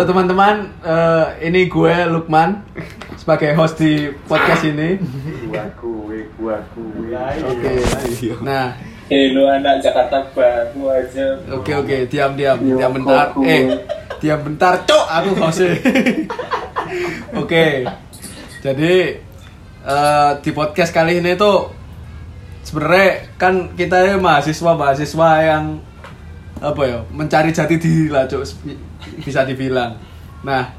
Halo teman-teman, eh, ini gue Lukman sebagai host di podcast ini. Gua kue, gua kue. Oke. Nah, Eh lu anak Jakarta baru aja. oke oke, diam diam, Yo, diam bentar. gue. Eh, diam bentar, cok, aku hostnya. Oke. Jadi eh, di podcast kali ini tuh sebenarnya kan kita ini mahasiswa mahasiswa yang apa ya mencari jati diri lah cok bisa dibilang. Nah,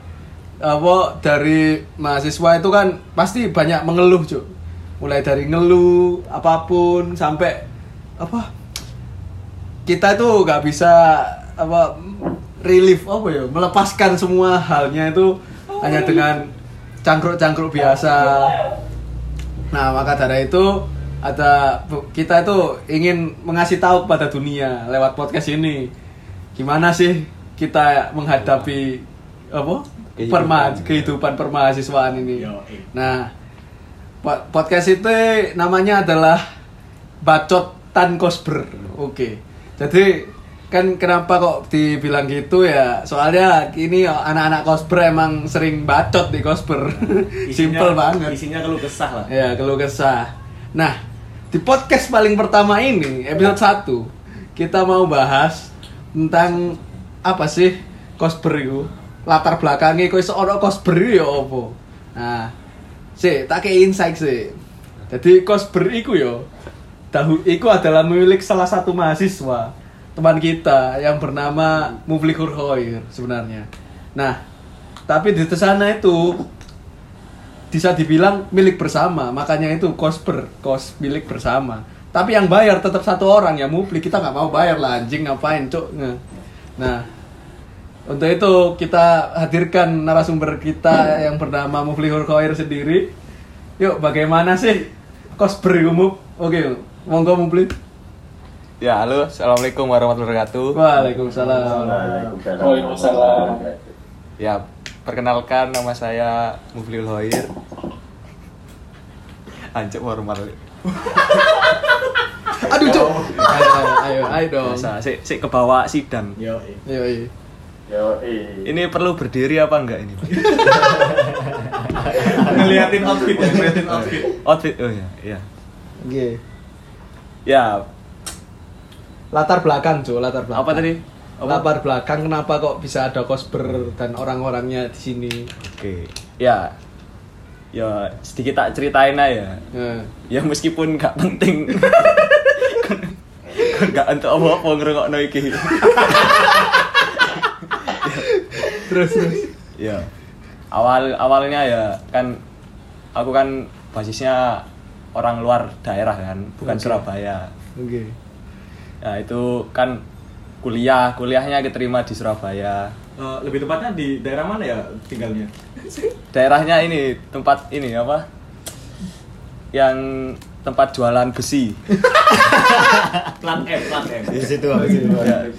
apa dari mahasiswa itu kan pasti banyak mengeluh cok mulai dari ngeluh apa pun sampai apa kita itu nggak bisa apa relief apa ya melepaskan semua halnya itu hanya dengan cangkruk-cangkruk biasa. Nah maka dari itu ada kita itu ingin mengasih tahu kepada dunia lewat podcast ini. Gimana sih kita menghadapi apa? Kehidupan. perma kehidupan permahasiswaan ini. Nah po- podcast itu namanya adalah bacot tan kosber. Oke. Jadi kan kenapa kok dibilang gitu ya? Soalnya ini anak-anak kosber emang sering bacot di kosber. Simple banget. Isinya kalau kesah lah. ya keluh kesah. Nah di podcast paling pertama ini episode 1 kita mau bahas tentang apa sih? Kosber itu latar belakangnya kok iso ono kosber ya apa? Nah sih tak kayak insight sih jadi kosber itu yo tahu itu adalah milik salah satu mahasiswa teman kita yang bernama Mufli Hurhoir sebenarnya. Nah tapi di sana itu bisa dibilang milik bersama makanya itu kosper kos milik bersama. Tapi yang bayar tetap satu orang ya mupli kita nggak mau bayar lah anjing ngapain cuk Nge. Nah untuk itu kita hadirkan narasumber kita yang bernama Mufli Hurkoir sendiri yuk bagaimana sih kosper umum oke monggo Mufli Ya, halo. Assalamualaikum warahmatullahi wabarakatuh. Waalaikumsalam Waalaikumsalam. Ya, perkenalkan nama saya Mufliul Hoir. Anjir formal. aduh cuk ayo ayo ayo, ayo dong Biasa, sik sik kebawa sidang. ayo ayo Yo, eh. Ini perlu berdiri apa enggak ini? ngeliatin outfit ya, ngeliatin outfit. Outfit oh ya, iya. oke Ya, latar belakang cuy latar belakang Apa tadi? Apa? latar belakang kenapa kok bisa ada kosber dan orang-orangnya di sini oke. Ya. Ya, sedikit tak ceritain aja. Nah, Ya meskipun nggak penting. Nggak untuk apa-apa ngerungokno iki. terus terus Ya. Awal awalnya ya kan aku kan basisnya orang luar daerah kan, bukan Oke. Surabaya. oke Nah, itu kan kuliah, kuliahnya keterima di Surabaya. Eh, lebih tepatnya di daerah mana ya tinggalnya? Daerahnya ini tempat ini apa? Yang tempat jualan besi. Plat M, plat M. Di situ, ya,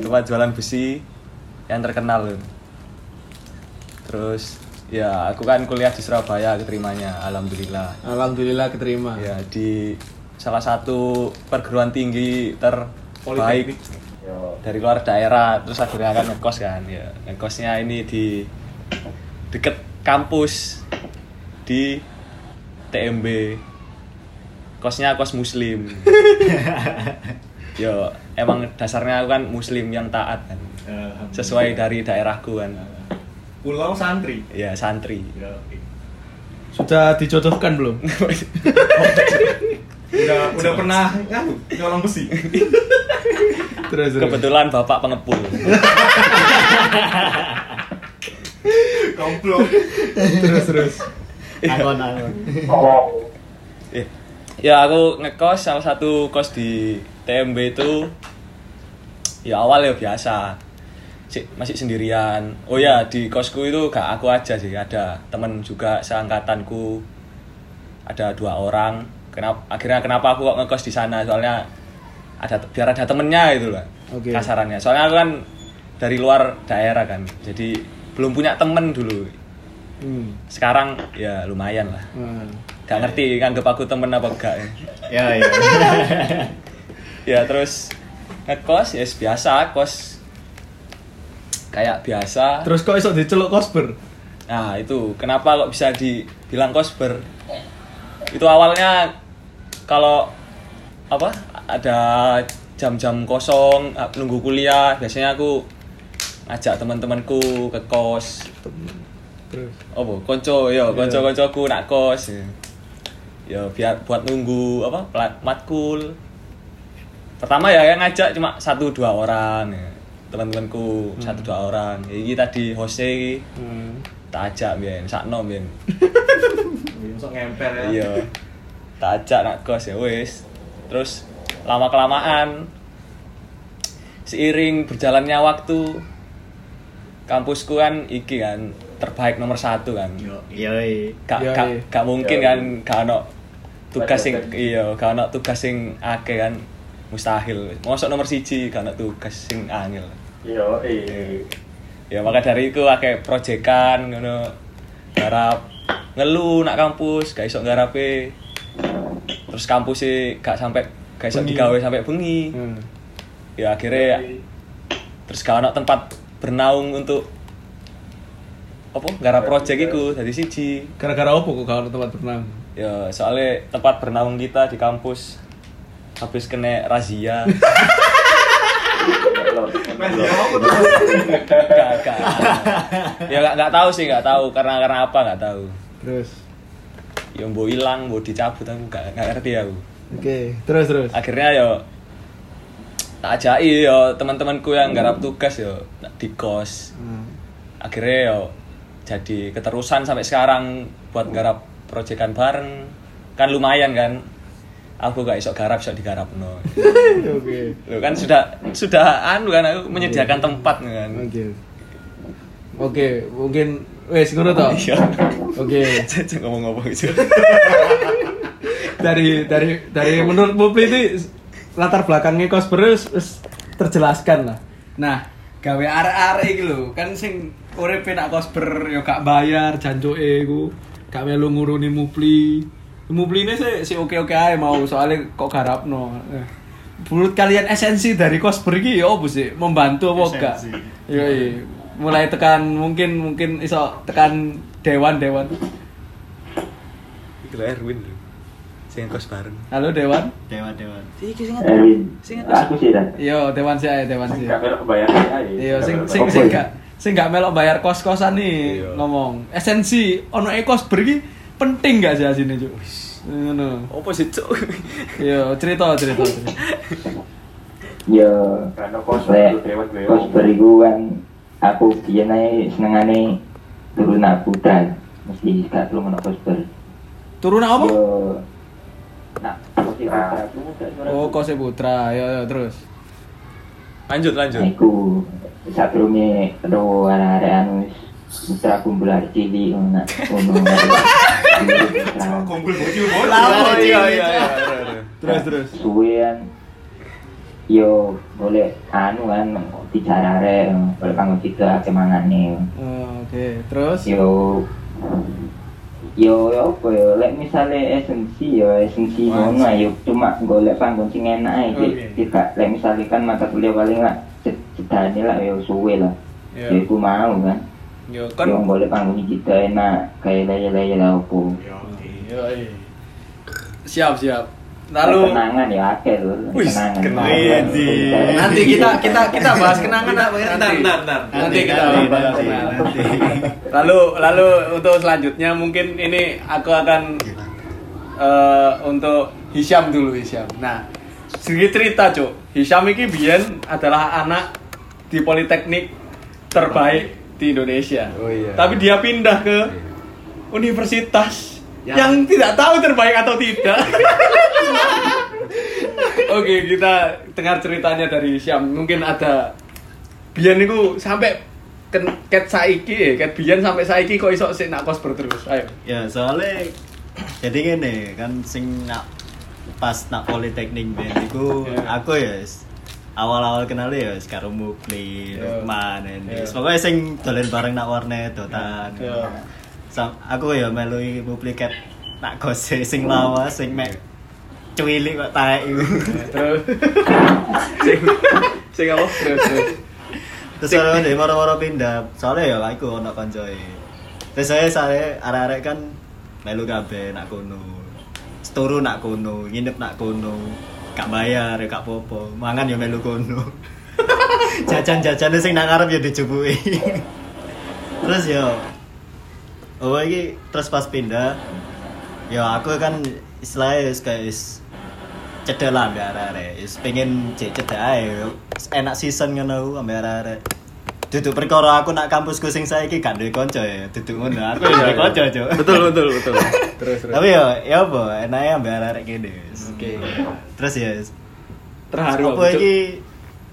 tempat jualan besi yang terkenal loh. Terus ya aku kan kuliah di Surabaya keterimanya, alhamdulillah. alhamdulillah keterima Ya di salah satu perguruan tinggi terbaik dari luar daerah. Terus akhirnya kan ngekos kan, ya ngekosnya ini di deket kampus di TMB. Kosnya kos muslim. Yo, emang dasarnya aku kan muslim yang taat kan. Sesuai dari daerahku kan. Pulau santri. Ya santri. Ya, oke. sudah dijodohkan belum Udah udah pernah kan nyolong besi. terus terus Kebetulan bapak pengepul. Komplot. terus terus Angon, angon. Ya aku ngekos salah satu kos di TMB itu. Ya awal ya biasa. Masih sendirian. Oh ya di kosku itu gak aku aja sih ada temen juga seangkatanku. Ada dua orang. Kenapa akhirnya kenapa aku kok ngekos di sana? Soalnya ada biar ada temennya itu lah Oke. kasarannya. Soalnya aku kan dari luar daerah kan jadi belum punya temen dulu. Hmm. sekarang ya lumayan lah. Nah, gak ngerti nganggep aku temen apa enggak ya. Ya, ya. terus ngekos ya biasa kos kayak biasa. Terus kok iso diceluk kosber? Nah itu kenapa kok bisa dibilang kosber? Itu awalnya kalau apa ada jam-jam kosong ah, nunggu kuliah biasanya aku ngajak teman-temanku ke kos. Terus. Oh, konco yo, konco-koncoku nak kos. Ya biar buat nunggu apa plat- matkul. Pertama ya yang ngajak cuma satu dua orang ya. teman-temanku satu dua orang. Ini tadi iki Hmm. tak ajak biyen sakno biyen Sok ngemper ya. iya tak ajak nak kos ya wis terus lama kelamaan seiring berjalannya waktu kampusku kan iki kan terbaik nomor satu kan Iya. gak, Iya, gak, iya. gak mungkin Iya, kan gak ono tugas sing Budget. iya gak ono tugas sing akeh kan mustahil mosok nomor siji gak ono tugas sing angel Yo, eh. ya maka dari itu akeh proyekan ngono garap ngeluh nak kampus gak iso garape terus kampus sih gak sampai gak iso digawe sampai bengi Hmm. ya akhirnya ya, terus gak ono tempat bernaung untuk apa? Garap project iku dari siji. Gara-gara opo kok gak ono tempat berenang? ya soalnya tempat bernaung kita di kampus habis kena razia. Ya apa gak gak. Ya gak, gak tahu sih gak tahu. Karena karena apa gak tahu. Terus. ya mau hilang mau dicabut aku gak, gak ngerti aku. Oke, terus terus. akhirnya yo tak ajai yo teman-temanku yang garap tugas yo di kos. Hmm. akhirnya yo jadi keterusan sampai sekarang buat garap proyekan bareng kan lumayan kan aku gak iso garap iso digarap no Oke. Loh, kan sudah sudah anu kan aku menyediakan tempat kan Oke. Oke, mungkin wes ngono to. Iya. Oke. Jangan ngomong-ngomong itu Dari dari dari menurut Mupli itu latar belakangnya wis terjelaskan lah. Nah, gawe arek-arek iki lho, kan sing uripe nak Kosber ya gak bayar jancuke iku. Gak melu nguruni Mupli. Mupline sih si oke-oke aja mau soalnya kok garapno. Eh. Menurut kalian esensi dari Kosber iki ya apa sih? Membantu apa enggak? Esensi. Iya. Mulai tekan mungkin mungkin iso tekan dewan-dewan. Itu Erwin lho. Sing kos bareng. Halo Dewan. Dewa dewa. Erwin. Aku sih dah. Iya, Dewan sih ae, Dewan sih. Gak melok bayar aja. Iya, sing sing sing gak sing gak melok bayar kos-kosan nih Iya. ngomong. Esensi ono e kos bergi penting gak sih asine, Cuk? Ngono. Apa sih, Cuk? Iya, cerita cerita. cerita. Ya, Karena kos lek itu lewat lewat. kos beriku kan aku biyen ae senengane turun nak putra. Mesti gak menak kos ber. Turun apa? Yo nak kos putra aku gak suara. Oh, kose putra. Ya, ya, terus. Lanjut, lanjut. Nah, iku satrunge ro arek-arek anu wis putra kumpul arek cilik ngono. Kumpul bocil bocil. Oh iya iya iya. Terus terus. Suwean yo boleh anu kan bicara arek boleh kanggo kita akeh mangane. Oh, Oke, terus. yo yo yo apa yo lek misale esensi yo esensi ngono ayo cuma golek panggon sing enak ae Oke. okay. tidak lek misale kan mata kuliah paling lah ced- cedane lah yo suwe lah Iya. yo iku mau kan Yo kan yo golek panggon kita enak kayak laya-laya lah opo Ya, oke. Yo, iya. Siap, siap. Lalu kenangan ya Wih, kenangan kenangan. nanti kita kita kita bahas kenangan apa ya? Ntar, ntar. Nanti kita Nanti, bahas nanti, kenangan. nanti. Lalu lalu untuk selanjutnya mungkin ini aku akan eh, untuk Hisham dulu Hisham. Nah, sedikit cerita cuk. Hisham ini Bian adalah anak di Politeknik terbaik di Indonesia. Oh, iya. Tapi dia pindah ke universitas Ya. yang tidak tahu terbaik atau tidak. Oke, kita dengar ceritanya dari Hisham. Mungkin ada Bian itu sampai ken ket saiki ya, ket Bian sampai saiki kok iso sik nak kos terus. Ayo. Ya soalnya jadi gini kan sing nak pas nak politeknik ben iku Ya. aku ya awal-awal kenal ya karo Mukli, Ya. Lukman, Ya. Endis. Pokoknya sing dolen bareng nak warnet dotan. Ya. Sam- aku ya melu Mukli ket nak gose sing lawas sing mek cuwilik kok taek iku. Terus sing sing apa? Terus terus. Kalau dari moro-moro pindah, soalnya ya aku ono koncoe. Terus saya saya arek-arek kan melu kabeh nak kono. Seturu nak kono, nginep nak kono. Gak bayar, ya gak popo. Mangan ya melu kono. Jajan-jajan sing nak ngarep ya dijupuki. terus ya Oh iki terus pas pindah ya aku kan istilahnya kayak cedek lah ambek arek-arek. Pengen cedek. Enak season ngono ambek arek-arek. Duduk perkara aku nak kampusku sing saiki gak duwe kanca ya. Duduk ngono. Aku ya duwe kanca, Cuk. betul betul betul terus terus Tapi ya ya apa enake ambek arek-arek kene. Oke. Terus ya terharu apa iki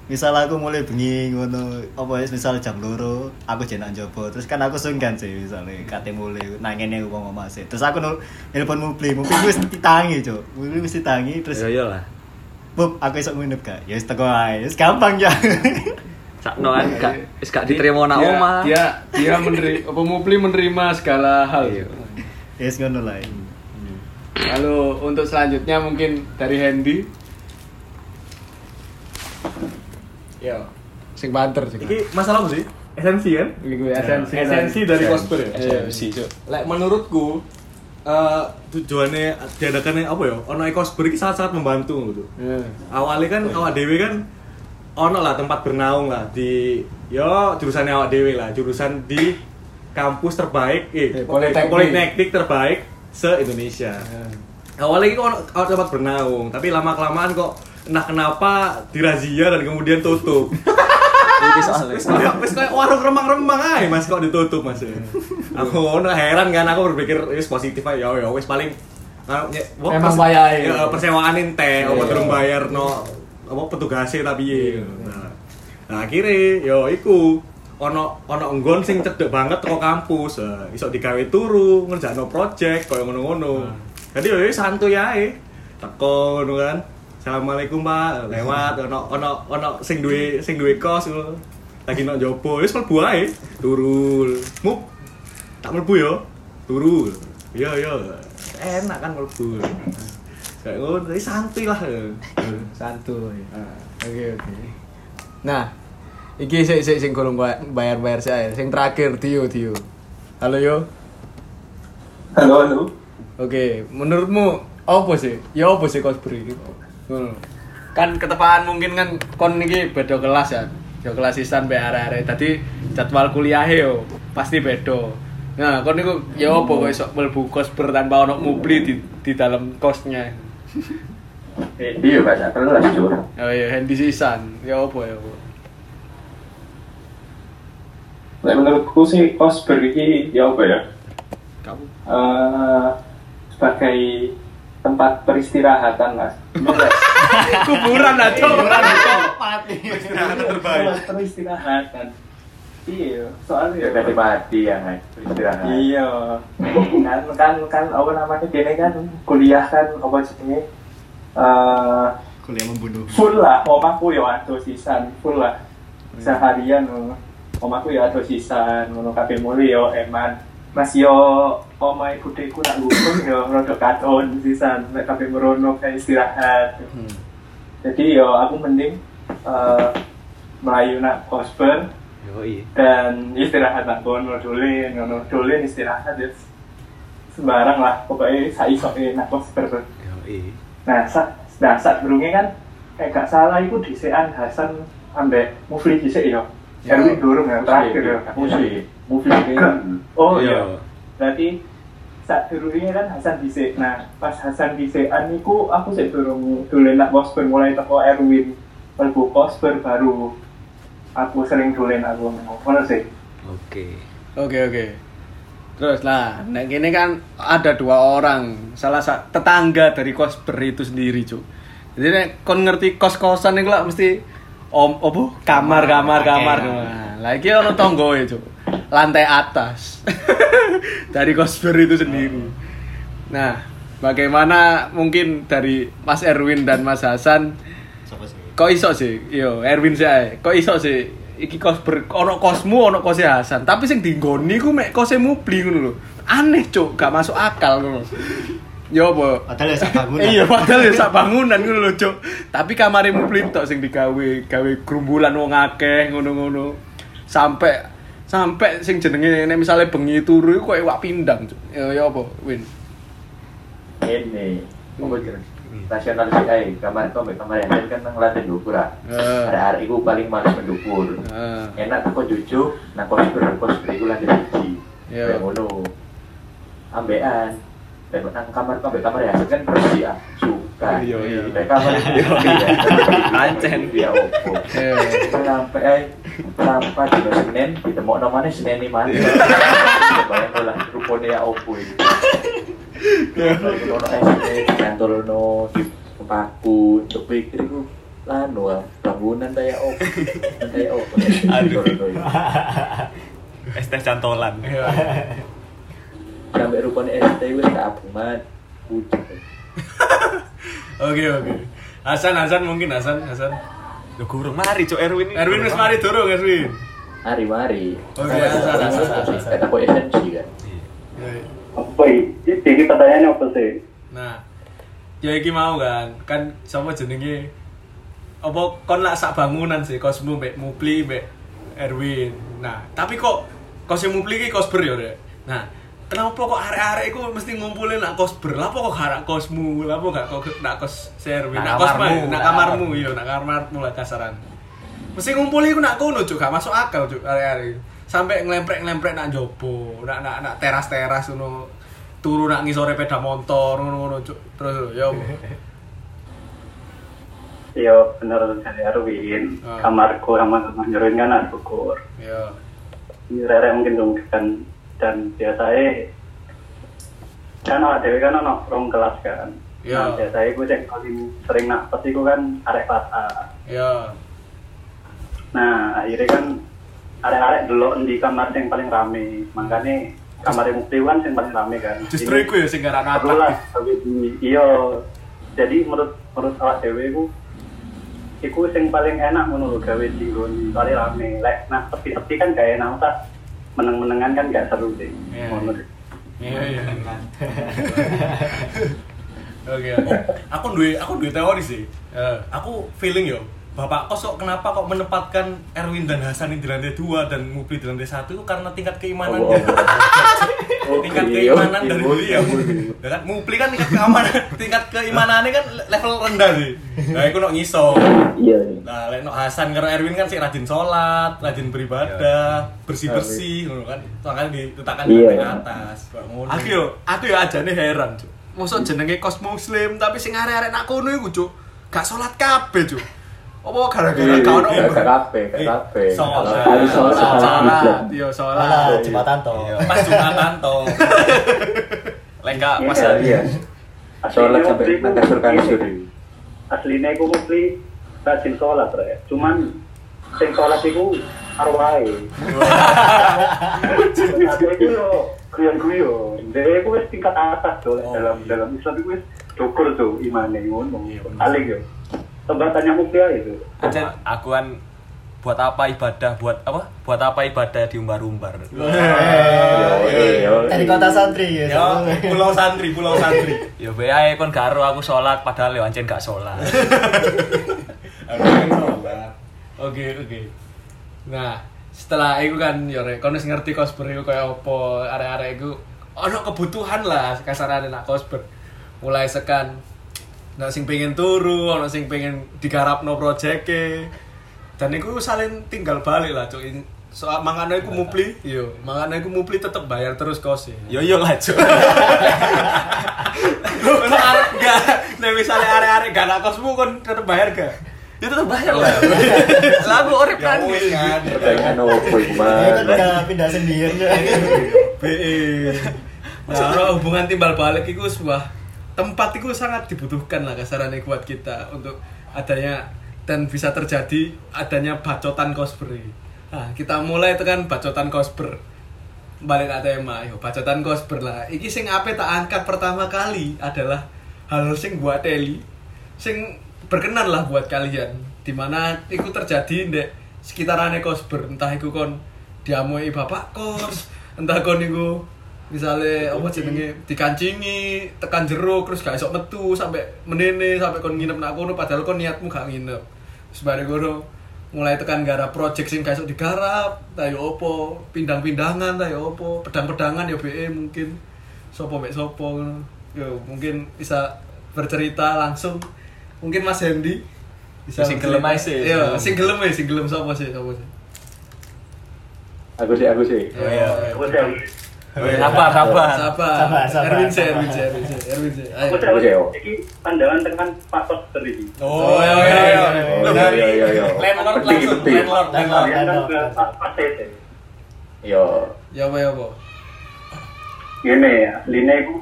misal aku mulai bengi ngono apa wis misal jam loro aku jenak njaba terus kan aku sungkan sih misalnya kate mulai nangene wong omah sih terus aku nelpon mupli mupli wis ditangi cuk mupli wis ditangi terus Ya iyalah. Pup, aku iso nginep gak? Ya wis teko ae. Wis gampang ya. Sakno kan gak wis gak diterima nak Dia- omah. dia dia menerima apa Mupli menerima segala hal Iya. Ya wis ngono lah. lalu untuk selanjutnya mungkin dari Hendy Yo, sing banter sih. Iki masalah apa sih? Esensi kan? Esensi. Esensi dari cosplay ya? Esensi, Cuk. Lek menurutku eh tujuannya diadakannya apa ya? Ono cosplay ini sangat-sangat membantu gitu. Iya. Awalnya kan awak dewe kan ono lah tempat bernaung lah di yo jurusannya awak dewe lah, jurusan di kampus terbaik, eh, Eh, Politeknik. politeknik terbaik se Indonesia. Awalnya itu ono ono tempat bernaung, tapi lama kelamaan kok entah kenapa dirazia dan kemudian tutup. Wis kayak warung remang-remang aja Mas kok ditutup Mas. aku ngono heran kan aku berpikir wis positif aja ya ya wis paling anu, Emang bayarin. ya, persewaan ente apa Iya. durung bayar no apa petugasnya tapi piye nah, nah akhirnya yo iku ono ono enggon sing cedek banget teko kampus eh, iso digawe turu ngerjakno project koyo ngono-ngono jadi yo santuy ae teko ngono kan Assalamualaikum Pak, lewat ono ono ono sing duwe sing duwe kos ngono. Lagi nok jopo, wis mlebu ae. Turul. Mup. Tak mlebu yo. Turu. Iya iya. Enak kan mlebu. Kayak ngono, jadi santuy lah. Santuy. Ah. Oke oke. Nah, iki sik sik sing kurang bayar-bayar sih ae. Sing terakhir Dio Dio. Halo yo. Halo, halo. Oke, menurutmu apa sih? Ya apa sih cosplay? Ngono. Kan ketepaan mungkin kan kon iki beda kelas ya. Ya kelas sisan be arek-arek. Tadi jadwal kuliahe yo pasti beda. Nah, kon niku ya apa kok iso mlebu cosplay tanpa ono mupli di di dalam kosnya. Iya, Pak, tak kelas, Cuk. Oh iya, Hendy sisan. Ya apa ya apa? Lek menurutku sih cosplay ini ya apa ya? Kamu Eh, sebagai tempat peristirahatan, Mas. kuburan aja. Istirahat terbaik. Tempat peristirahatan. Iya, soalnya ya dari mati ya, Mas. Istirahat. Iya. kan kan kan apa namanya gini kan kuliah kan apa jenenge eh Kuliah membunuh. full lah omahku ya ada sisan full lah seharian ngono omahku ya ada sisan ngono kabeh mulai yo eman Mas yo omahe budeku nak ngukung yo rada katon sisan nek kabeh merono kayak istirahat jadi yo aku mending eh melayu nak kosper Yoi. dan istirahat nak kono dolen ngono dolen istirahat ya sembarang lah pokoknya saisoke nak kosper Yoi. Nah, saat nah, saat durungnya kan kayak gak salah itu disean Hasan ambek Mufli dhisik ya. Ya. Erwin durung ya terakhir ya. Mufli. Mufli. Oh Iya. iya. Berarti saat durungnya kan Hasan dhisik. Nah, pas Hasan dhisekan niku aku sik durung dolen nak Bosper mulai teko Erwin. Mlebu Bosper baru aku sering dolen aku ngono sih. Oke. Oke oke. Terus lah, nah gini kan ada dua orang, salah satu tetangga dari kosper itu sendiri cuk. Jadi nek kon ngerti kos kosan itu lah mesti om opo kamar kamar kamar. Nah, lagi ono tonggo cuk, lantai atas dari kosper itu sendiri. Nah, bagaimana mungkin dari Mas Erwin dan Mas Hasan Sopo sih? Kok iso sih? Yo Erwin sih ae. kok iso sih? Iki kos ber ono kosmu ono kose Hasan. Tapi sing dinggoni ku mek kose mubli ngono lho. Aneh cuk gak masuk akal ngono. Yo apa? Padahal ya sak bangunan. iya padahal ya sak bangunan ngono lho cuk. Tapi kamare mubli tok sing digawe gawe gerumbulan wong akeh ngono-ngono. Sampai sampai sing jenenge nek misale bengi turu iku koyo iwak pindang Cuk. ya ya apa win? Ini apa jeneng nasional sih eh kamar itu ambil kamar yang kan nang lantai dukur ah. Eh. ada hari itu paling malas mendukur Heeh. enak aku jujur nah kosper kosper itu siji Iya. kayak ngono. Ambean dan nang kamar itu ambil kamar ya kan bersih ah. Suka. Iya, iya. Di kamar itu Ancen. dia opo. Iya. sampai eh sampai di Senin ditemu namanya Senin ini mana? Bayang lah rupanya ya opo ini ono SD kantor no di paku untuk pikir itu lanu ah bangunan daya opo daya opo Aduh. Teh cantolan. sampai rupanya SD wis keabungan wujud Oke oke. Hasan Hasan mungkin Hasan Hasan. Lho gurung mari cuk Erwin. ini. Erwin wis mari durung Erwin. mari iya, salah, salah, salah. kata aku esensi kan Ya, apa ini ini pertanyaannya apa sih Nah, ya iki mau kan, kan sapa jenenge apa kon lak sak bangunan sih kosmu mbek Mupli mbek Erwin. Nah, tapi kok kos Mupli iki kosber ya, Rek? Nah, kenapa kok arek-arek iku mesti ngumpulin nak kosber? Lah kok gak kosmu? Lah kok gak kok nak kos si Erwin? Nak kos nak kamarmu iya, nak kamarmu lah kasaran. Mesti ngumpulin iku nak kono cuk, gak masuk akal cuk arek-arek. Sampai ngelemprek-ngelemprek nak jopo, nak nak nak teras-teras ngono. Turu nak ngisore peda motor ngono-ngono cuk. Terus apa? Iya bener dari Arwin Ah. kamarku sama kamar Nyeruin kan ada ukur Ya. ini Rere mungkin dong kan dan biasanya kan awak dewe kan ono rong kelas kan Iya. nah biasanya gue cek paling sering nak pasti gue kan arek A Ya. nah akhirnya kan arek-arek dulu di kamar yang paling rame makanya kamar yang mukti kan yang paling rame kan Justru iku ya sing garane perlu lah tapi di- iya jadi menurut menurut awak dewe ku iku sing paling enak ngono lho gawe dinggon paling rame lek nah sepi-sepi kan gak enak usah meneng-menengan kan gak seru sih Iya. ngono deh. Iya iya. Oke oke. Aku duwe aku duwe teori sih. Eh, aku feeling yo Bapak kos kok kenapa kok menempatkan Erwin dan Hasan di lantai 2 dan Mupli di lantai 1 itu karena tingkat keimanan Oh, oh. tingkat Oke, keimanan oke, dari beliau. Ya kan Mupli kan tingkat keamanan, tingkat keimanannya kan level rendah sih. Nah, aku nok ngiso. iya nih Nah, lek nok Hasan karo Erwin kan sih rajin sholat, rajin beribadah, bersih-bersih ngono kan. Makanya diletakkan di Iya. lantai atas. Aku yo, aku yo ajane heran, Cuk. Mosok jenenge kos muslim tapi sing arek-arek nak kono iku, Cuk. Gak sholat kabeh, Cuk. Apa gara-gara gak ono Gak kape, gak kape. Sholat. Yo sholat. Malah jembatan toh. Pas Jumatan toh. Lek gak pas Iya. Iya. Sholat sampai nang kasur kasur. aslinya aku mesti rajin sholat ya cuman sing sholat iku arwai aku itu yo guyon guyon dia aku wis tingkat atas tuh Oh, dalam iya. dalam Islam itu wis dukur tuh imane ngono Iya, paling yo tanya mukti aja itu Ancen Aku kan buat apa ibadah buat apa buat apa ibadah diumbar-umbar Dari kota santri ya. Yo, pulau santri, pulau santri. ya be ae kon karo aku sholat padahal yo ancen gak sholat. Oke, oke. Nah, setelah itu kan yo rek, kon wis ngerti cosper iku kaya apa, arek-arek iku ono kebutuhan lah kasarane nak cosper. Mulai sekan ono sing pengen turu, ono sing pengen digarapno projeke. Dan iku saling tinggal balik lah, cuk. Soal mangane iku mupli, iya, mangane iku mupli tetep bayar terus kos yo yo lah cuk Ono arek gak, nek misale arek-arek gak nak kosmu kon tetep bayar gak? ya tetep bayar lah lah aku urip kan kan. Pertanyaan opo iku Dia kan Mas? udah pindah sendiri. BE. Nah, hubungan timbal balik itu sebuah tempat itu sangat dibutuhkan lah kasarannya buat kita untuk adanya dan bisa terjadi adanya bacotan cosplay. Nah, kita mulai tekan bacotan cosper. Balik ke tema, yo bacotan cosper lah. Iki sing ape tak angkat pertama kali adalah hal sing buat Eli sing berkenan lah buat kalian di mana itu terjadi di sekitarannya kosber entah itu kon diamui bapak kos entah kon itu misalnya apa jenenge? Dikancingi tekan jeruk terus gak esok metu sampai menene sampai kon nginep nak kono padahal kon niatmu gak nginep. Sebarang kono mulai tekan garap project sing gak iso digarap tayo opo pindang-pindangan tayo opo pedang-pedangan ya BE mungkin. Sopo mek sopo ngono. yo mungkin bisa bercerita langsung. Mungkin Mas Hendy bisa Sing gelem ae sih. iya sing gelem ae sing gelem sopo sih sopo sih. Aku sih, aku sih. iya Aku sih, Sabar, sabar. sabar Sabar, sabar, Erwin sabar. Erwin sih Erwin sih Erwin ayo aku aku sih. Iki pandangan tekan Pak Dokter iki. Oh, iya iya iya. Oh, Lu iya, dari iya, iya, iya. landlord langsung, landlord, landlord. Kan. Yo, ya apa ya apa Gini, aslinya aku,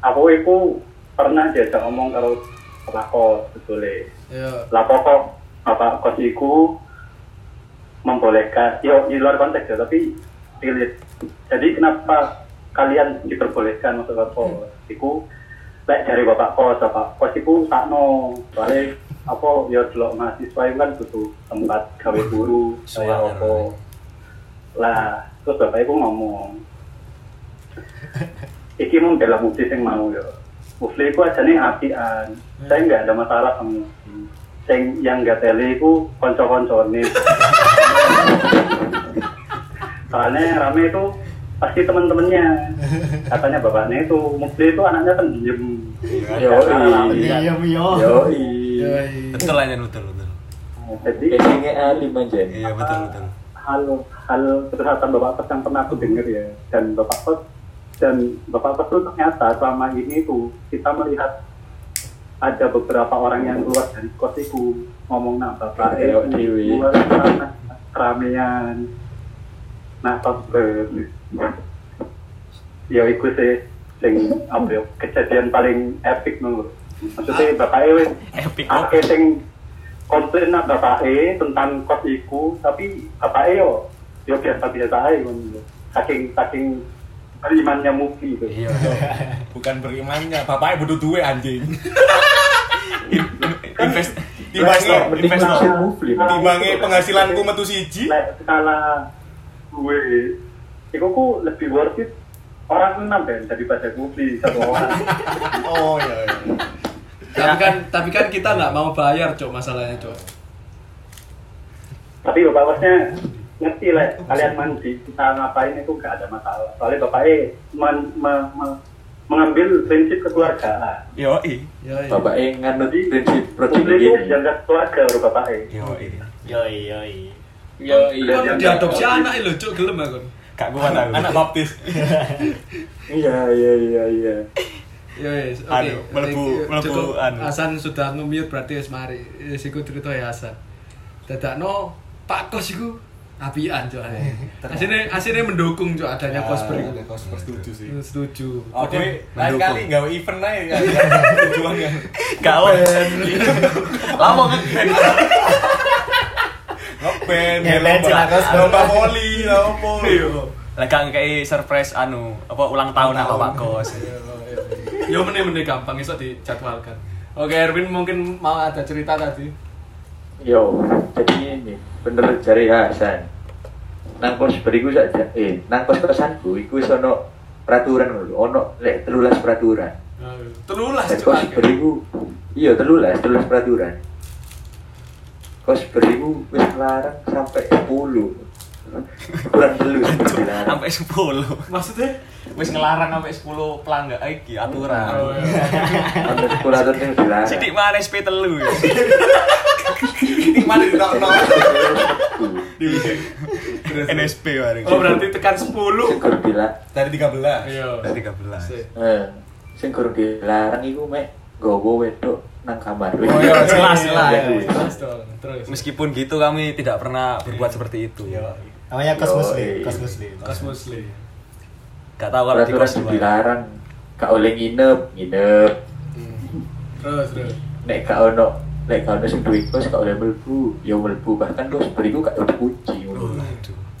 aku itu pernah diajak ngomong Pak Kos, sebetulnya. ya Lah pokok Bapak Kos iku membolehkan, yo di luar konteks ya, tapi relate. Jadi kenapa kalian diperbolehkan masuk ke kos? Iku lek dari Bapak Kos, Bapak Kos iku sakno, soalnya apa ya delok mahasiswa itu kan butuh tempat gawe guru, kayak apa. Lah, terus Bapak iku ngomong, iki membela Mufti yang mau ya. Mufti itu aja nih apian. Saya nggak ada masalah sama. Sing yang nggak tele itu konco-koncone. Soalnya rame itu pasti teman-temannya. Katanya bapaknya itu Mufti itu anaknya pendiam. yo, Iya. Diam yo. yo, ya Betul aja betul betul. Jadi Kayaknya alim aja. Iya betul betul. hal hal kesehatan bapak kos yang pernah aku dengar ya dan bapak kos dan bapak kos itu ternyata selama ini tuh kita melihat ada beberapa orang yang keluar dari kos itu ngomong nah bapak eh keluar keramaian nah kos ya itu sih sing apa ya kejadian paling epic menurut maksudnya bapak eh Epic. Oke, sing komplain nak bapak E tentang kos iku, tapi bapak E yo yo biasa biasa aja ngono. Saking saking berimannya Mufi itu. Iya. Bukan berimannya, bapaknya butuh duit anjing. Invest Timbangnya, Mending investor. Timbangnya penghasilanku metu siji. Skala gue, iku ku lebih worth it orang enam kan daripada Mufi satu orang. Oh iya iya. tapi kan tapi kan kita nggak mau bayar cok masalahnya cok tapi bapak bosnya ngerti lah kalian mandi kita ngapain itu gak ada masalah soalnya bapak E men- me- me- mengambil prinsip kekeluargaan Yo i. Bapak E nganut prinsip project Publik itu jaga keluarga baru bapak E Yo i. Yoi yoi. Yo, kan diadopsi anak lho cok gelem aku Kak gua tahu. Anak baptis. Iya, iya, iya, iya. ya wis oke Anu, melebu Cukup. anu. Hasan sudah nge-mute berarti wis mari wis iku cerita ya Hasan dadakno Pak Kos iku apian cok asine asine mendukung cok adanya Kosper iku Kosper setuju sih. setuju Oke, lain Mendukung. kali nggak event aja kan. Tujuannya. Kau. Lama kan. Ngeband, lomba- Cilakos. lomba voli, apa. Lah kan kayak surprise anu apa ulang tahun apa Pak Kos. Yo meneh-meneh gampang iso dijadwalkan. Oke, Erwin mungkin mau ada cerita tadi. Yo, jadi ini bener jari Hasan. Nang kos beriku saja, eh, nang kos kosanku, iku wis ono peraturan lho, ono lek telulas peraturan. Telulas Dan cok. kos beriku, iya telulas, telulas peraturan. Kos beriku wis larang sampai 10 Kurang telu dilarang. Sampai 10. Maksudnya? Wis ngelarang sampai 10 pelanggan iki aturan. Oh, iya. Sampai 10 aturan yang dilarang. Sidik mana SP telu ya. Ini mana di tahun NSP bareng. Oh, berarti tekan 10. Sing bilang, Dari 13. Iya. Dari 13. Sik. eh, sing kurang dilarang iku mek gowo wedok nang kamar. Oh iya, jelas, jelas. Ya, wis. Terus dong, terus. Meskipun gitu kami tidak pernah berbuat seperti itu. Namanya kos Yoi. muslim, kos muslim. Kos muslim. Gak tahu kalau di Peraturan kos dilarang gak oleh nginep, nginep. Terus, terus. Nek gak ono nek gak ono sing duwe kos gak oleh mlebu, ya mlebu bahkan kos beriku gak ada kunci.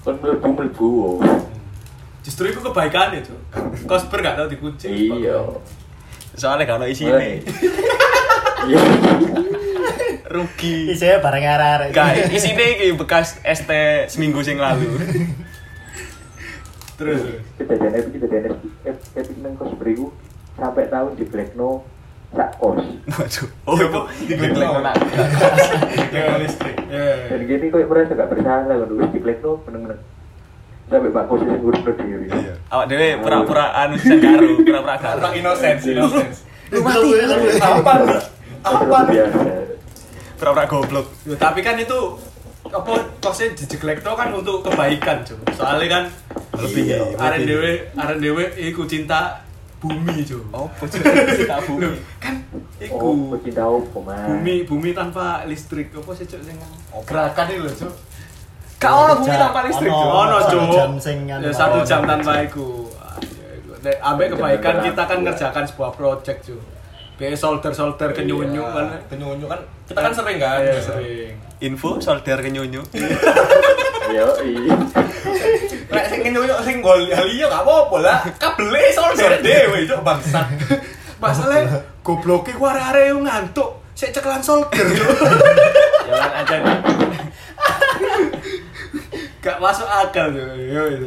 Kon mlebu mlebu. oh. Justru itu kebaikannya, Cok. Kosper gak tahu dikunci. Iya. Soalnya kalau isi ini Iya. Rugi. Isinya barang arah-arah. Gak, isi ini bekas ST seminggu sing lalu. Terus. Kejadian epic kejadian epic epic nang kos beriku sampai tahun di Blackno sak kos. Waduh. Oh, itu diglek nak. Dengan listrik. Eh, Dan gini kok merasa gak bersalah kan wis diklekno meneng-meneng. Sampai Pak Kos sing ngurutno dhewe. Iya. Awak dhewe pura-pura anu sing karo, pura-pura. Orang innocence, innocence. Lu mati lu. Apa? Apa? Pura-pura goblok. Ya, tapi kan itu apa kosnya dijeglek tuh kan untuk kebaikan cuy soalnya kan Lebih, iya, lebih. aren dewe aren dewe iku cinta bumi cuy Opo sih cinta bumi? kan Oh, iku cinta opo, bumi bumi tanpa listrik. Apa sih cuy sing gerakan itu loh cuy Gak ono bumi tanpa listrik, Ono. Cuk. satu cuy jam sing ya satu jam tanpa iku. Ambek kebaikan kita kan ngerjakan sebuah project cuy Kayak solder-solder kenyunyu kan Kenyunyu kan kita kan sering kan? Iya, sering Info solder ke nyunyu. Yo, iya. Lek sing kenyunyu sing gol haliyo gak apa-apa lah. Kabele solder dhewe itu bangsat. Masalahnya gobloknya ku arek-arek yang ngantuk Sik ceklan solder yo. Jalan aja. Gak masuk akal. Yo itu.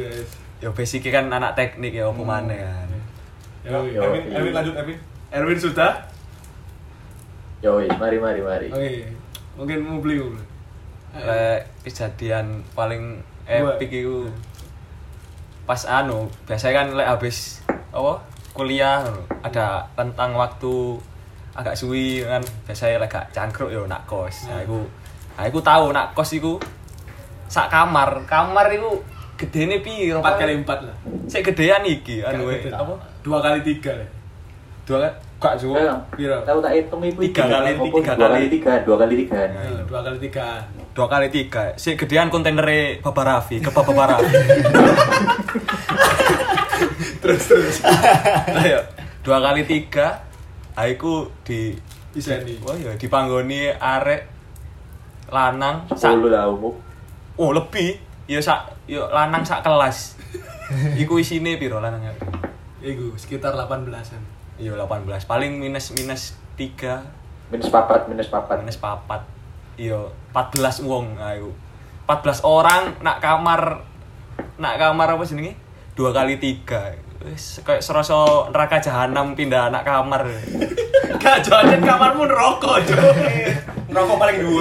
Ya basic kan anak teknik ya opo maneh kan. Yo, Yo, iya. Lanjut Erwin. Erwin sudah? Yo, wis, mari mari mari. Oke. Mungkin mau beli mau beli. Lek kejadian paling epic iku pas anu, biasanya kan lek habis apa? kuliah ada rentang waktu agak suwi kan biasanya lek gak cangkruk yo nak kos. Nah, iku nah iku tahu nak kos iku sak kamar. Kamar iku gedene piro? Empat kali empat lah. Sik gedean iki anu gede. apa? Dua kali tiga lah. Dua? Gak suwe. Eh, Piro? Tahu tak hitung iku Tiga kali, tiga dua kali. tiga, dua kali tiga. Dua kali tiga. dua kali tiga si gedean kontainernya Bapak Raffi ke Bapak Raffi Terus terus. ayo dua kali tiga aku di Bisa nih. wah ya dipanggoni arek lanang sak Sepuluh lah umum. oh lebih ya sak yo lanang sak kelas iku isine piro lanangnya Iku sekitar 18-an. Iya 18 paling minus minus tiga Minus papat, minus papat. minus papat iya 14 wong ayo 14 orang nak kamar nak kamar apa jenenge dua kali tiga wis kayak serasa neraka jahanam pindah anak kamar Gak jajan kamarmu rokok, Cuk. Rokok paling dhuwur.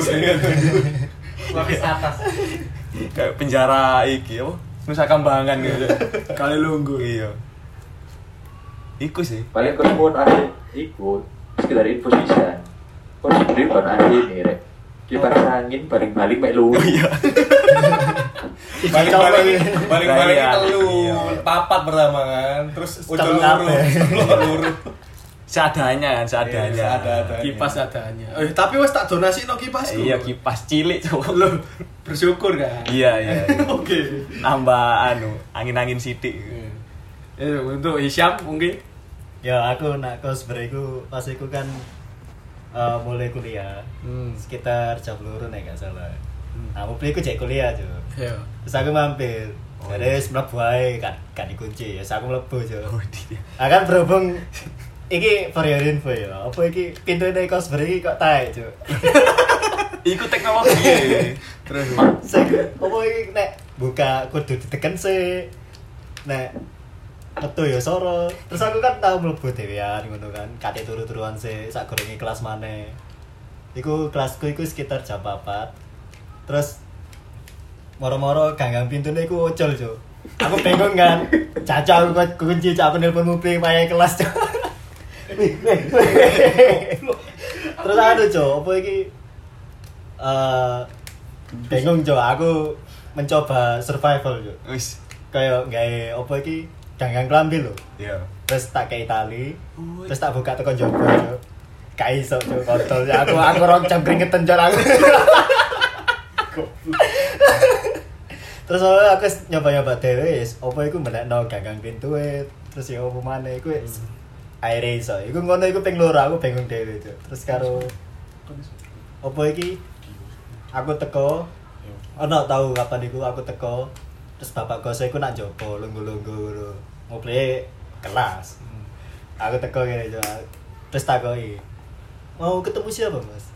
Lapis atas. kayak penjara iki apa Nusa Kambangan gitu Kali lunggu. iya iku sih Paling kau mau asli ikut sekedar info sisa. Kau sebenarnya bukan asli nih, rek. Kipas angin baling-baling mek lu. iya Balik-balik balik-balik Iya. telu Iya. papat pertama kan. Terus ucul luru. Luru. seadanya kan seadanya Iya, seadanya. Kipas adanya. Eh, tapi wes tak donasi no kipasku. iya kipas cilik cowok Lo bersyukur kan? iya iya iya. Oke. nambah anu angin-angin sidik Eh, untuk Hisham mungkin Ya aku nak kos beriku pas iku kan eh, mulai kuliah Hmm. sekitar jam luru nek gak salah. Nah, mobil iku cek kuliah tuh. Ya. Terus aku mampir. Jadi wis mlebu ae kan kan dikunci ya. Aku mlebu jo. oh dia Ah kan berhubung iki for your info ya. Apa iki pintu nek kos beri kok taek jo. Iku teknologi. Terus Sing apa iki nek buka kudu diteken sih. Nek metu ya soro. Terus aku kan tau mlebu dhewean ngono kan. Kate turu-turuan sih sak gorenge kelas maneh. Iku kelasku iku sekitar jam 4. Terus moro-moro ganggang pintune iku ocol, Cuk. Aku bingung kan. Caca aku kunci cak aku nelpon mobil payah kelas, Cuk. Terus anu, Cuk, apa iki eh bingung, Cuk. Aku mencoba survival, Cuk. Wis. Kayak gawe apa iki ganggang klambi lho. Iya. Terus tak kayak tali, terus tak buka tekan jopo. Gak iso, Cuk, kontol. Aku aku rong jam keringetan, Cuk, aku. terus aku nyoba-nyoba dhewe wis apa iku menekno ganggang pintu terus ya apa maneh iku wis aire iso iku ngono iku ping loro aku bingung dhewe Cuk. terus karo apa iki aku teko ana tau kapan iku aku teko terus bapak kos iku nak jopo lunggu-lunggu ngono mobil kelas aku teko ngene Cuk. terus takoki mau ketemu siapa mas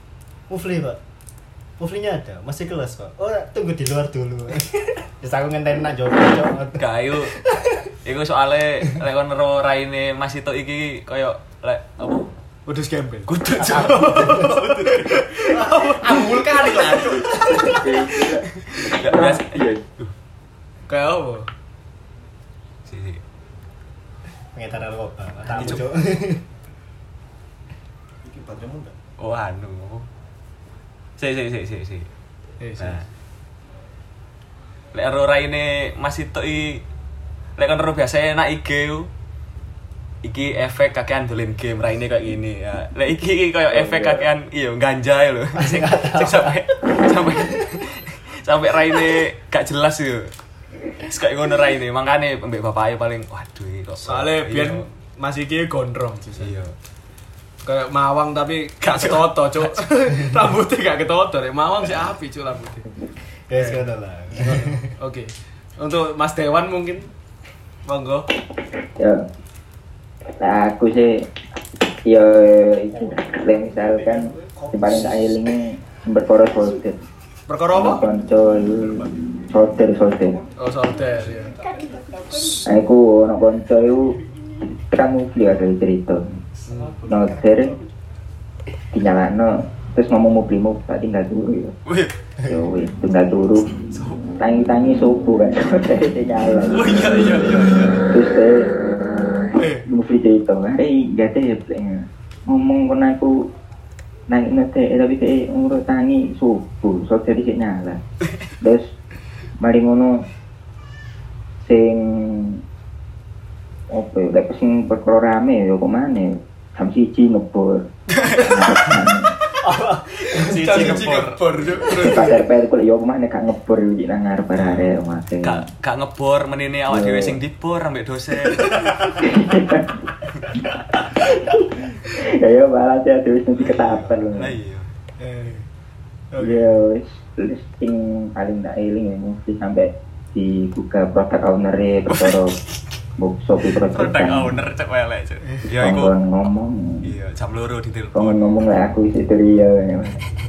Mufli pak Muflinya ada, masih kelas pak Oh tunggu di luar dulu Terus aku ngenteni nak jopo Cuk. Kayu. Iku soalnya lek kon ro raine Mas itu iki koyo lek apa? Udus gembel. Kudu cok. Ambul kali lah. Gak biasa. Iya. Kayak apa? Si, si. Pengetan narkoba. Tahu, Cuk. Cuk. Iki bacanya enggak. Oh anu. Si si si si si. Eh, sih. Nah. Lek ero raine Mas itu i lek kan biasa enak IG. Iki efek kakean dolen game raine kayak gini ya. Lek iki iki koyo efek kakean iya ganja ya lho. Sing sing sampai sampai sampai raine gak jelas yo. Kayak ngono raine, makane mbek bapake paling waduh iki kok. Soalnya biar Mas iki gondrong sih. iya. Kayak mawang tapi gak ketoto, Cuk. Rambutnya gak ketoto, Rek. Mawang sih api, Cuk, rambutnya. Guys, ngono lah. Oke. Untuk Mas Dewan mungkin monggo. ya nah aku sih ya itu lah misalkan yang paling tak elingi berkoro solder Perkara apa? konco solder solder Oh, solder ya. nah aku anak konco itu kamu beli ada cerita. Solder dinyalakno terus ngomong mau beli mau tak tinggal dulu ya. Ya wis tinggal dulu tangi-tangi subuh kan? Solder nyala oh iya iya iya iya. terus saya mau beli cerita eh gak ya ngomong kan aku naik nete tapi kayak ngurut tangi subuh so jadi nyala. Terus mari ngono sing apa ya lek sing perkara rame ya kok mana jam siji ngebor Cici Cuk. pasar per kok ya ke mana gak ngebor iki nang ngarep arek mate Gak gak ngebor menini awak dhewe sing dibor ambek dosen. ya ya malah saya terus nanti ketapan Lah iya. Eh. Ya wis sing paling tak eling ya mesti sampai dibuka produk owner e perkara sopi produk Product owner cek welek cek. Ya iku. Ngomong Iya, jam loro di telepon. kongkon ngomong lah aku isi dia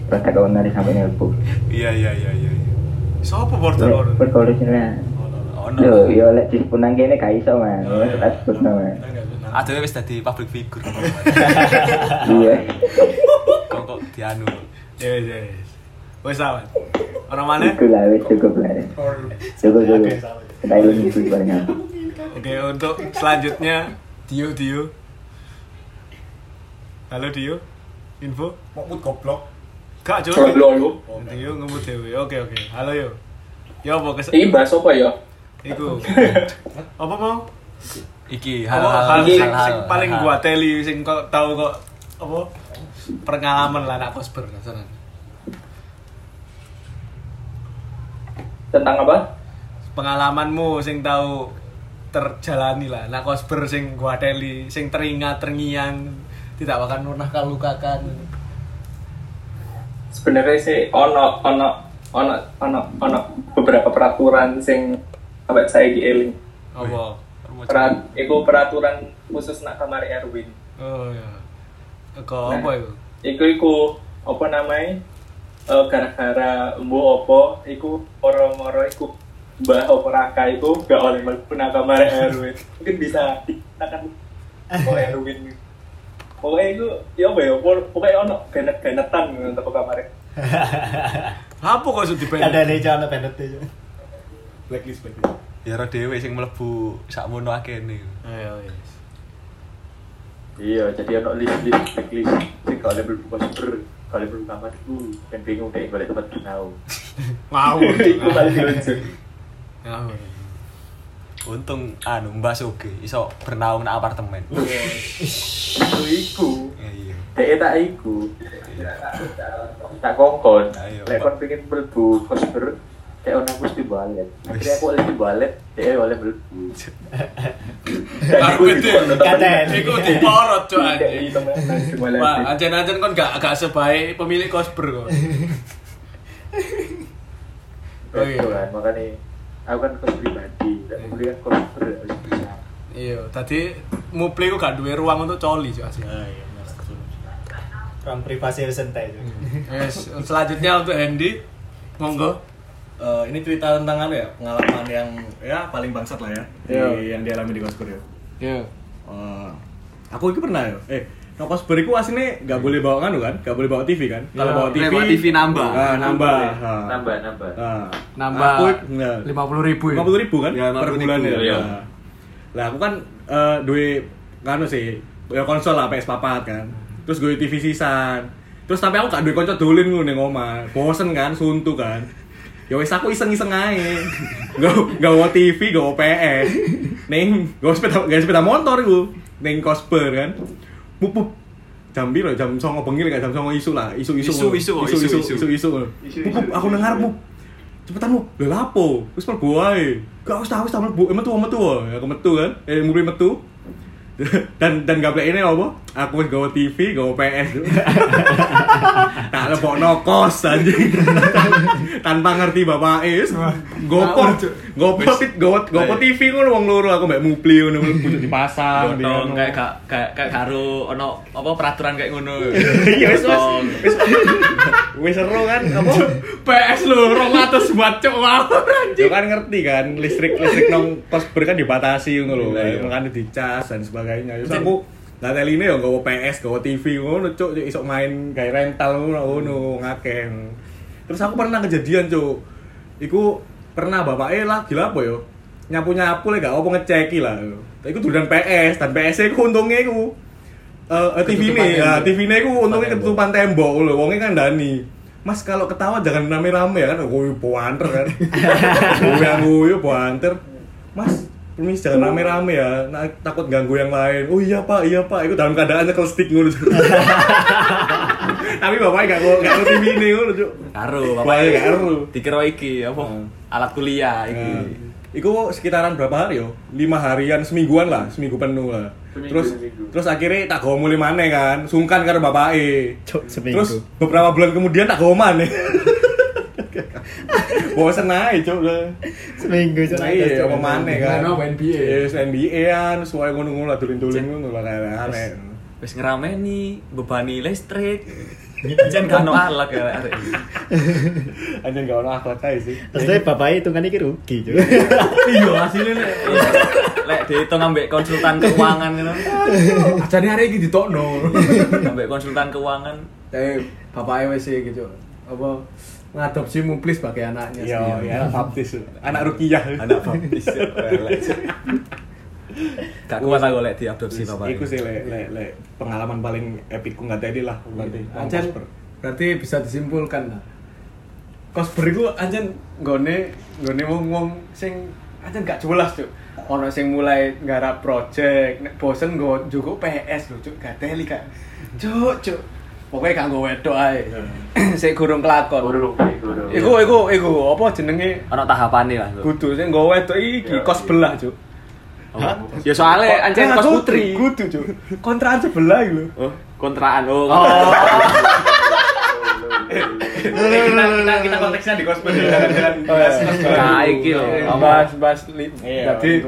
produk owner sampai nelpon Iya iya iya iya. iya. Sopo portal Lek, orang? perkara sini lah Oh Yo, no. yo lek disebut nang kene gak iso man. Wis tak sebut man. Aduh wis dadi public figure. Iya. Kok kok dianu. Ya, ya. Wes awan. Orang mana? Cukup lah, wis cukup lah. Cukup cukup. Kita ini itu banyak. Oke, untuk selanjutnya Dio Dio. Halo Dio. Info? Mau mut goblok. Kak, Cuk. Goblok lu. Dio ngebut dewe. Oke, oke. Halo yo. Yo apa kes Iki bahas apa ya? Iku. Apa mau? Iki hal-hal hal sing, paling gua teli sing kok tahu kok apa pengalaman lah anak kosper kasaran. Tentang apa? Pengalamanmu sing tahu terjalani lah anak kosper sing gua teli sing teringat terngiang tidak akan pernah kalukakan. Sebenarnya sih ono ono ono ono ono beberapa peraturan sing sampai saya dieling. Apa? Perat, iku peraturan khusus nak kamar Erwin. Oh ya. Kok apa itu? Iku iku apa namanya? Eh, gara-gara mbu apa iku moro-moro iku mbah apa raka iku gak oleh mlebu nang kamar Erwin. Mungkin bisa dikatakan oh Erwin. Pokoknya itu, ya apa ya, pokoknya ono ganet-ganetan untuk kamar Apa kok sudah dipendek? Ada nih jangan pendet itu. Blacklist blacklist. Ya ro dhewe sing mlebu sakmono akene. Ayo, yes. Iya, jadi ono list list checklist sing kalau level buka super, kalau level kamar itu kan bingung deh kalau tempat kenal. Ngawur. Iku paling lucu. Ngawur. Untung anu Mbak Soge iso bernaung nang apartemen. Itu iku, Iya. dek tak iku. Tak kongkon, lek Pak. kon pengen mlebu kosper, kayak ono mesti balet. Akhirnya aku oleh balet, dek oleh iku dikono Katen. Iku diporot Iya, teman-teman. Wah, anjen-anjen kon gak gak sebaik pemilik kosper kok. Oh, iya. Kan, makanya aku kan kos pribadi, dan beli kan kosper. Iya, tadi Mupli ku gak duwe ruang untuk coli cok asli. Ah iya, Mas. Ruang privasi harus santai itu. Yes, selanjutnya untuk Hendy. Monggo. Eh, ini cerita tentang apa ya pengalaman yang ya paling bangsat lah ya di, Iya. yang dialami di koskur ya. Iya. Eh, aku itu pernah ya eh Nah, cosplay ku aslinya nggak boleh bawa kan kan? Nggak boleh bawa TV kan? Kalau Ya, bawa TV, bawa TV nambah. Nah, nambah. Nah. Nambah, nambah. Nah, Nambah Aku, nah, lima puluh ribu ya. lima puluh ribu kan Ya, per 50.000, bulan ya. iya. Nah. Lah aku kan eh duwe kanu sih, ya konsol lah PS papat kan. Terus gue TV sisan. Terus tapi aku gak duwe konco dolen ngono ning omah. Bosen kan, suntuk kan. Ya wis aku iseng-iseng ae. Gak gak TV, gak PS. Ning gak sepeda gak sepeda motor iku. Ning cosper kan. Pup pup. Jam piro? Jam 09.00 bengi gak jam 09.00 isu lah. Isu, isu, isu, isu, isu. isu, isu. Pup pup aku nang ngarepmu cepetan mu lha lapo wis mlebu ae gak ta wis ta mlebu eh, metu metu ya aku metu kan eh mulai metu dan dan gak ini apa aku wis gawe TV gawe PS tak lebokno kos anjing tanpa ngerti bapak wis gopo gopo gopo gopo TV ngono wong loro aku mbek mupli ngono mlebu di pasar di Gotong anu. kayak gak kayak kayak karo ono apa peraturan kayak ngono. iya wis wis wis seru kan apa PS lu 200 buat cok wow. Yo kan ngerti kan listrik listrik nong kosber kan dibatasi ngono lho. Iya, iya. Makanya dicas dan sebagainya. Terus aku nggak teli ini ya nggawa PS, nggawa TV ngono cuk cuk, iso main kayak rental ngono ngono ngakeh. Terus aku pernah kejadian cuk. Iku pernah bapaknya lah gila apa yo. Nyapu-nyapu lek gak apa ngeceki lah. Iku dudan PS dan PS iku untungnya iku eh TV ini ya. TV ini iku untungnya ketutupan tembok lho. Wongnya kan Dani. Mas kalau ketawa jangan rame-rame ya kan, gue poanter kan. gue yang gue poanter. Mas, permisi jangan rame-rame ya, nah, takut ganggu yang lain. Oh iya pak, iya pak, itu dalam keadaan nyekel stick ngono. Tapi bapaknya gak gak ngerti TV ini ngono cuk. Karo Bapaknya bapaknya gak karo. Dikira iki apa? Alat kuliah iki. Nah, Iku sekitaran berapa hari yo? Lima harian semingguan lah, seminggu penuh lah. Seminggu, terus seminggu. terus akhirnya tak gawa mulai mana kan, sungkan karena bapaknya. Cuk, seminggu. Terus beberapa bulan kemudian tak gawa mana. Bosen aja cuk. Seminggu cuk. Nah, iya, apa mana kan? Nah, no, NBA. Yes, NBA kan, sesuai ngono-ngono lah tulin-tulin ngono lah kayak aneh. Wis ngerameni bebani listrik. Jan gak ono alat ya arek. Anjir gak ono akhlak aja sih. Maksudnya bapaknya hitungan ini rugi cuk. Iya, hasilnya nek. Lek dihitung ambek konsultan keuangan ngono. Ajane hari iki ditokno. Ambek konsultan keuangan Tapi bapaknya wis iki gitu. Apa ngadopsi muplis sebagai anaknya Iya, sendiri. ya anak baptis. Anak Rukiah. anak baptis ya. Gak kuat aku lek diadopsi bapak. Iku sih lek lek lek pengalaman paling epicku nggak tadi lah berarti. Anjen berarti bisa disimpulkan lah. Cosper iku anjen nggone nggone wong-wong sing anjen gak jelas, Cuk. Ono sing mulai nggarap project, nek bosen nggo njukuk PS lho, Cuk. Gak teli gak. Cuk, Cuk. Pokoknya gak nggo wedok ae. Sik gurung kelakon. Guru, guru. Iku iku iku apa jenenge? Ono tahapane lah. Kudu sing nggo wedok iki Ya, kos belah, Cuk. Oh. Ya soalnya Nah, kos putri. Kudu, Cuk. Kontrakan sebelah iki lho. Oh, kontraan. Oh. kita, kita, kita konteksnya di jangan jangan Oh, iya. Nah, iki lho. bahas bahas Iya, jadi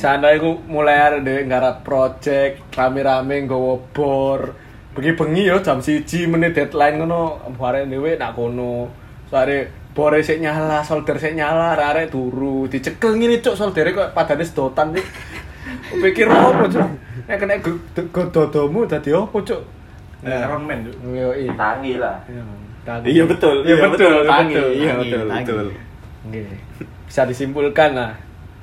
sana iku mulai ada nggarap project rame-rame nggawa bor bengi-bengi yo jam siji menit deadline ngono bareng dhewe nak kono soalnya bore sik nyala solder sik nyala arek turu dicekel ngene cuk soldere kok padane sedotan sih pikir apa cuk nek kena go- go- dodomu dadi apa cuk Iron Man tuh. yo iya Tangi lah. Iya betul. Iya betul, Tangi. betul. Iya betul, tangi. betul. Oke. Bisa disimpulkan lah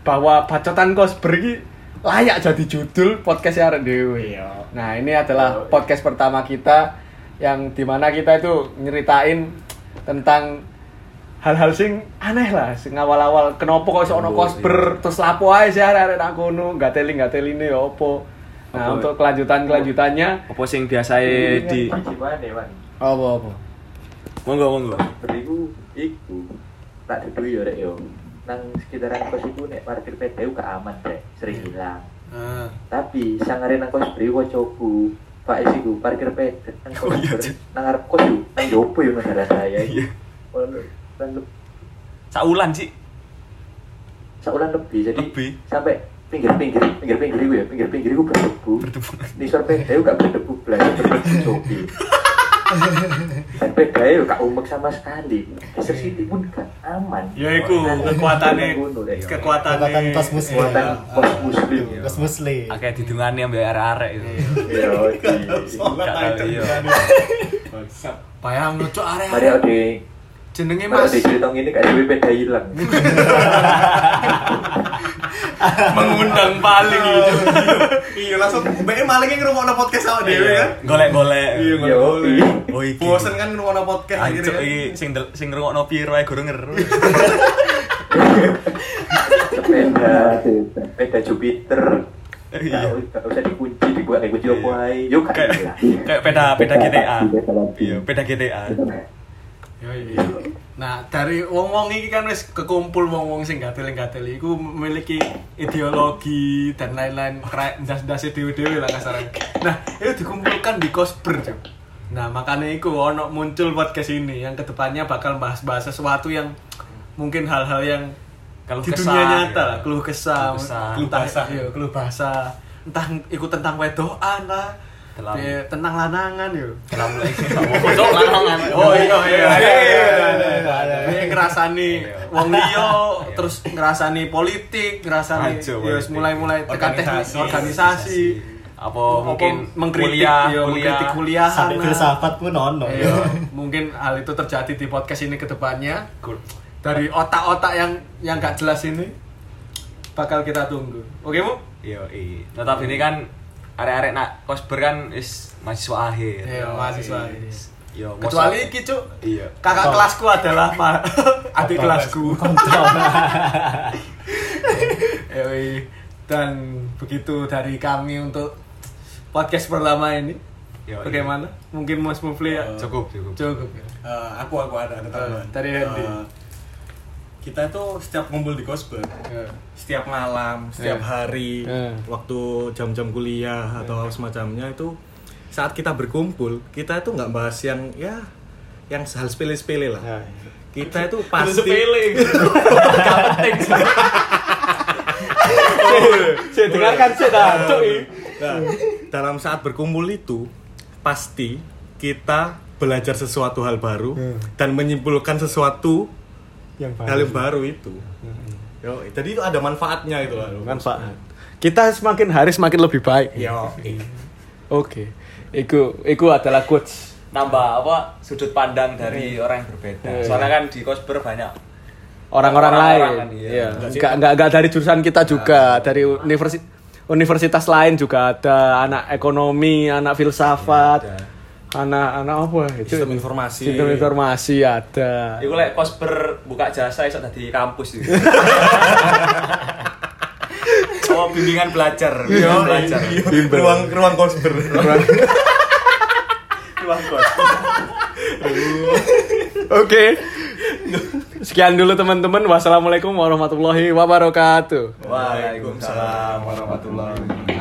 bahwa bacotan kosber ini layak jadi judul podcast arek dewe. Nah, ini adalah podcast pertama kita yang di mana kita itu nyeritain tentang hal-hal sing aneh lah, sing awal-awal kenapa kok iso ono kosber terus lapo ae sih arek-arek nak kono, gak teli gak teline ya opo. Nah, Apa? untuk kelanjutan-kelanjutannya Apa sing biasae di Wan? apa-apa. Monggo monggo. Beriku, iku tak dulu ya rek yo. Nang sekitaran kos iku nek parkir PTU gak aman rek, sering hilang. Ah. Tapi sangare nang kos beriku coku. Pak isi ku parkir PT nang kos ber- nang arep kos yo. Nang jopo yo negara saya iki. Oh, Saulan sih. saulan lebih jadi Lebih. sampai pinggir-pinggir pinggir-pinggir iku ya pinggir-pinggir iku berdebu. Di sor PTU gak berdebu blas berdebu joki. Dan bedanya yo gak umek sama sekali. Leicester City pun gak aman. Ya iku kekuatane Kekuatan kekuatane pas muslim. Kekuatan pos muslim. Pas muslim. Akeh didungani ambek arek-arek itu. Yo, Gak tahu iya. Bayang lucu area. Mari ade Jenenge Mas. Di cerita ini kayak duwe beda hilang. mengundang paling itu. Iya langsung mbake maling ngrungokno podcast awak dhewe kan. Golek-golek. Iya Yo, golek. Oh iki. Bosen kan ngrungokno podcast Ancuk akhirnya. kan. iki sing sing ngrungokno piro ae gurung ngeru. Sepeda, sepeda Jupiter. Iya. Gak usah dikunci, dibuat kayak kunci opo ae. Yo Kayak kayak peda peda GTA. Beda. Iya, peda GTA. Yo, iya. Nah, dari wong-wong iki kan wis kekumpul wong-wong sing gatel-gatel iku memiliki ideologi dan lain-lain ndas-ndase dhewe-dhewe lah kasarnya. Nah, itu dikumpulkan di Kosber, Cuk. Nah, makanya itu ono muncul podcast ini yang ke depannya bakal bahas-bahas sesuatu yang mungkin hal-hal yang Keluh di kesah, dunia nyata gitu. lah, keluh kesah, Keluh basah. iya, keluh basah, entah ikut tentang wedoan lah, Terlalu. ya, tentang lanangan yuk. Kenapa lagi? Cok lanangan. Oh iya iya iya. iya, Dia ngerasani wong liya terus ngerasani politik, ngerasani politik. mulai-mulai tekan teknik Organisasi. Apa mungkin mengkritik kuliah, kuliah. mengkritik kuliahan. Sampai lah. filsafat pun ono. Iya, mungkin hal itu terjadi di podcast ini ke depannya. Dari otak-otak yang yang gak jelas ini bakal kita tunggu. Oke, Bu? Iya, iya. Notabene kan arek-arek nak kosber kan is mahasiswa akhir. Iya, mahasiswa akhir. Iya, Kecuali iki, Cuk. Iya. Kakak kelasku adalah ma- adik kelasku. Yoi. Dan begitu dari kami untuk podcast pertama ini. Yoi. Bagaimana? Mungkin Mas Mufli ya? Cukup, cukup. Cukup ya. Eh, aku aku ada ada tambahan. Eh, dari Hendy. Eh, kita itu setiap ngumpul di Kosber, Ya. setiap malam, setiap Eh. hari, Eh. waktu jam-jam kuliah atau semacamnya itu saat kita berkumpul, kita itu nggak bahas yang ya yang hal sepele-sepele lah. Ya, Kita itu pasti penting. Saya dengarkan Cuk. Nah, dalam saat berkumpul itu pasti kita belajar sesuatu hal baru dan menyimpulkan sesuatu Yang hal yang baru itu. Yo, jadi itu ada manfaatnya itu loh. manfaat. Kita semakin hari semakin lebih baik. Yo, Oke. Iku iku adalah quotes. Nambah apa sudut pandang dari orang yang berbeda. Iya. Soalnya kan di kosber banyak orang-orang lain. kan, iya. Iya. Enggak enggak enggak dari jurusan kita juga, dari universitas universitas lain juga ada anak ekonomi, anak filsafat, Ada. Anak anak apa itu? Sistem informasi. Sistem informasi ada. Iku lek kosber buka jasa iso dadi kampus itu. Oh, bimbingan belajar, bimbingan belajar. ruang ruang kosber. Ruang kos. Oke. Sekian dulu teman-teman. Wassalamualaikum warahmatullahi wabarakatuh. Waalaikumsalam warahmatullahi wabarakatuh.